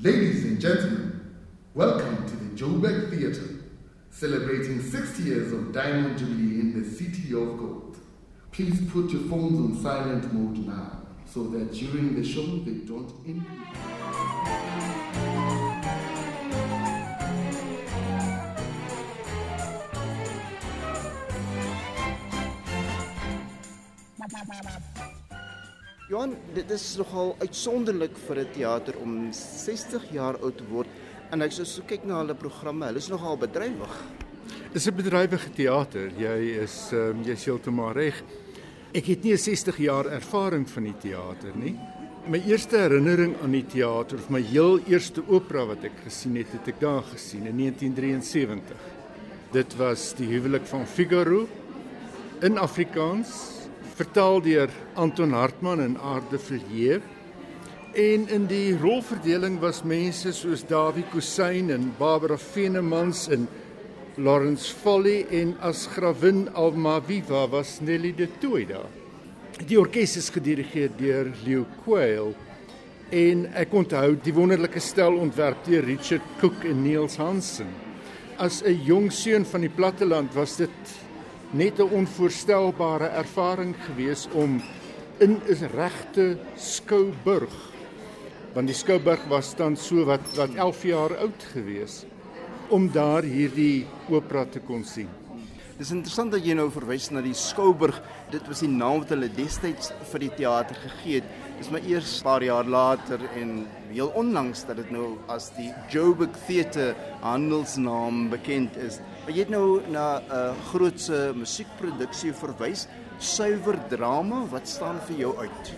Ladies and gentlemen, welcome to the Joburg Theatre, celebrating 60 years of Diamond Jubilee in the City of Gold. Please put your phones on silent mode now so that during the show they don't impede. Johan, dit is nogal uitsonderlik vir 'n teater om 60 jaar oud te word en ek sou so kyk na hulle programme. Hulle is nogal bedrywig. Dis 'n bedrywige teater. Jy is um, jy is heeltemal reg. Ek het nie 'n 60 jaar ervaring van die teater nie. My eerste herinnering aan die teater, of my heel eerste opera wat ek gesien het, het ek daar gesien in 1973. Dit was Die huwelik van Figaro in Afrikaans, vertaal deur Anton Hartmann en Aarde Villiers. En in die rolverdeling was mense soos Dawie Kusyn en Barbara Venemans en Lawrence Folly en as gravin Alma Viva was Nelly de Tooy daar. Die orkes is gedirigeer deur Leo Quayle en ek onthou die wonderlike stel ontwerp deur Richard Cook en Niels Hansen. As 'n jong seun van die platteland was dit net 'n onvoorstelbare ervaring gewees om in 'n regte skouburg want die skouburg was dan so wat wat 11 jaar oud gewees om daar hierdie opera te kon sien. Dis interessant dat jy nou verwys na die Skouburg. Dit was die naam wat hulle destyds vir die teater gegee het. Dis maar eers 'n paar jaar later en heel onlangs dat dit nou as die Joburg Theatre handelsnaam bekend is. Maar jy het nou na 'n uh, grootse musiekproduksie verwys, suiwer drama. Wat staan vir jou uit?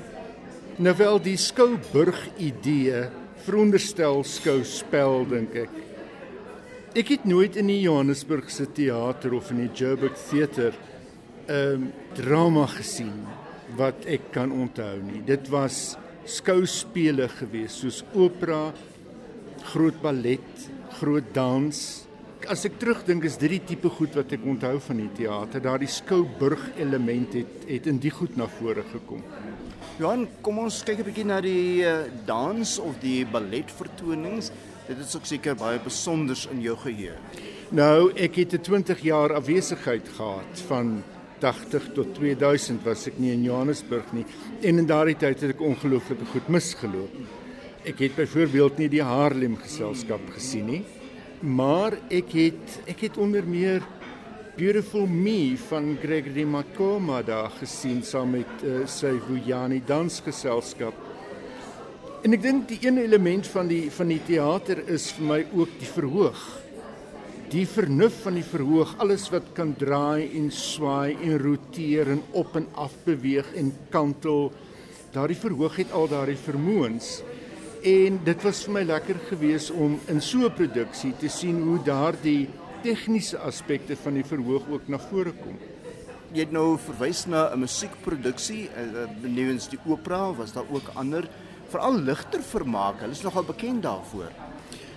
Nou wel die skouburg idee veronderstel skouspel dink ek. Ek het nooit in die Johannesburgse teater of in die Joburg Theater 'n um, drama gesien wat ek kan onthou nie. Dit was skouspele gewees soos opera, groot ballet, groot dans. As ek terugdink is dit die tipe goed wat ek onthou van die teater. Daardie skouburg element het het in die goed na vore gekom. Johan, kom ons kyk 'n bietjie na die uh, dans of die balletvertonings. Dit is ook seker baie besonders in jou geheue. Nou, ek het 'n 20 jaar afwesigheid gehad van 80 tot 2000 was ek nie in Johannesburg nie en in daardie tyd het ek ongelooflik goed misgeloop. Ek het byvoorbeeld nie die Haarlem geselskap gesien nie, maar ek het ek het onder meer Beautiful Me van Gregory Makoma daar gesien saam met uh, sy Vuyani dansgeselskap. En ek dink die een element van die van die teater is vir my ook die verhoog die vernuf van die verhoog, alles wat kan draai en swaai en roteer en op en af beweeg en kantel. Daardie verhoog het al daardie vermoëns. En dit was vir my lekker geweest om in so 'n produksie te sien hoe daardie tegniese aspekte van die verhoog ook na vore kom. Jy het nou verwys na 'n musiekproduksie, benewens die opera, was daar ook ander, veral ligter vermaak. Hulle is nogal bekend daarvoor.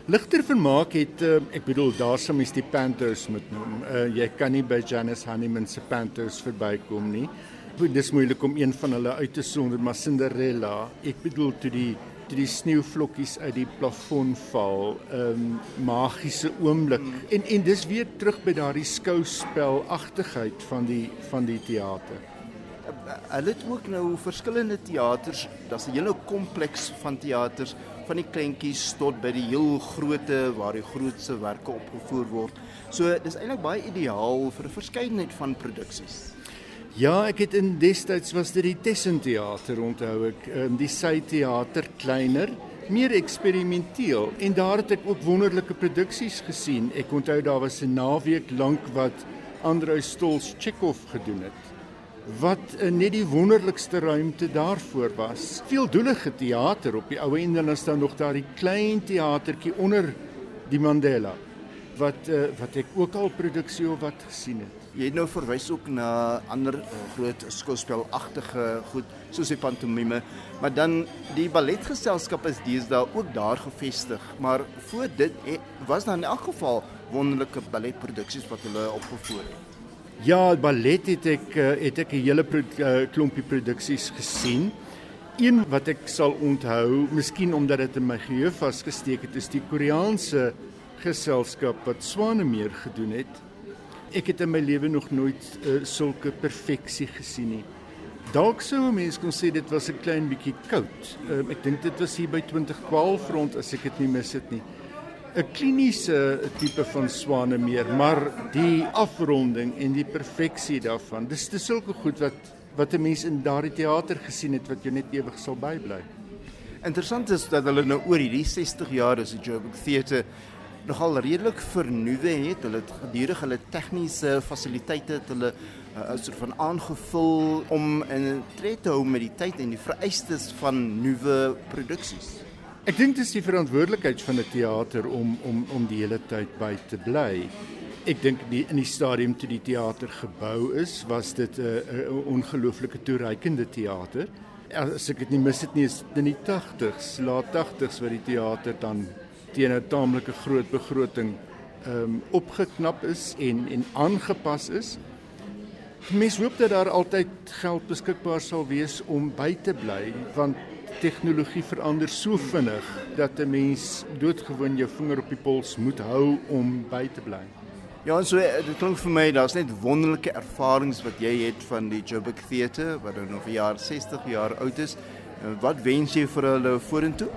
Ligter vermaak het uh, ek bedoel daar sou mens die Panthers moet noem. Uh, jy kan nie by Janice Honeyman se Panthers verbykom nie. Dis moeilik om een van hulle uit te sonder, maar Cinderella, ek bedoel toe die toe die sneeuvlokkies uit die plafon val, 'n um, magiese oomblik. En en dis weer terug by daardie skouspelagtigheid van die van die teater. Hulle het ook nou verskillende teaters, daar's 'n hele kompleks van teaters van die kleintjies tot by die heel grootte waar die grootste werke opgevoer word. So dis eintlik baie ideaal vir 'n verskeidenheid van produksies. Ja, ek het in destyds was dit die Tessen teater onthou ek, um, die Sy teater kleiner, meer eksperimenteel en daar het ek ook wonderlike produksies gesien. Ek onthou daar was 'n naweek lank wat Andrei Stols Chekhov gedoen het wat uh, net die wonderlikste ruimte daarvoor was. Veeldoelige teater op die ou en dan is daar nog daardie klein teatertjie onder die Mandela wat uh, wat ek ook al produksie of wat gesien het. Jy het nou verwys ook na ander uh, groot skouspelagtige goed soos die pantomime, maar dan die balletgeselskap is deesdae ook daar gevestig, maar voor dit he, was daar in elk geval wonderlike balletproduksies wat hulle opgevoer het. Ja, ballet het ek het ek 'n hele pro, uh, klompie produksies gesien. Een wat ek sal onthou, miskien omdat dit in my geheue vasgesteek het, is die Koreaanse geselskap wat Swanemeer gedoen het. Ek het in my lewe nog nooit uh, sulke perfeksie gesien nie. Dalk sou 'n mens kon sê dit was 'n klein bietjie koud. Uh, ek dink dit was hier by 2012 rond as ek dit nie mis het nie. 'n Kliniese tipe van Swanemeer, maar die afronding en die perfeksie daarvan, dis dis sulke goed wat wat 'n mens in daardie teater gesien het wat jou net ewig sal bybly. Interessant is dat hulle nou oor hierdie 60 jaar as die Joburg Theater nogal redelik vernuwe het. Hulle het gedurig hulle tegniese fasiliteite het hulle uh, soort van aangevul om in tred te hou met die tyd en die vereistes van nuwe produksies. Ek dink dit is die verantwoordelikheid van 'n teater om om om die hele tyd by te bly. Ek dink die in die stadium toe die teater gebou is, was dit 'n uh, 'n ongelooflike toereikende teater. As ek dit nie mis het nie, is dit in die 80s, laat 80s waar die teater dan teen 'n taamlike groot begroting ehm um, opgeknap is en en aangepas is. Mens hoop dat daar altyd geld beskikbaar sal wees om by te bly want tegnologie verander so vinnig dat 'n mens doodgewoon jou vinger op die pols moet hou om by te bly. Ja, so eh, dit klink vir my daar's net wonderlike ervarings wat jy het van die Joburg Theater wat nou vir jaar 60 jaar oud is. Eh, wat wens jy vir hulle vorentoe?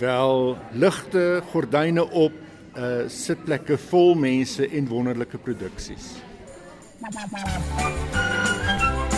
Wel, ligte, gordyne op, uh sitplekke vol mense en wonderlike produksies. Thank you.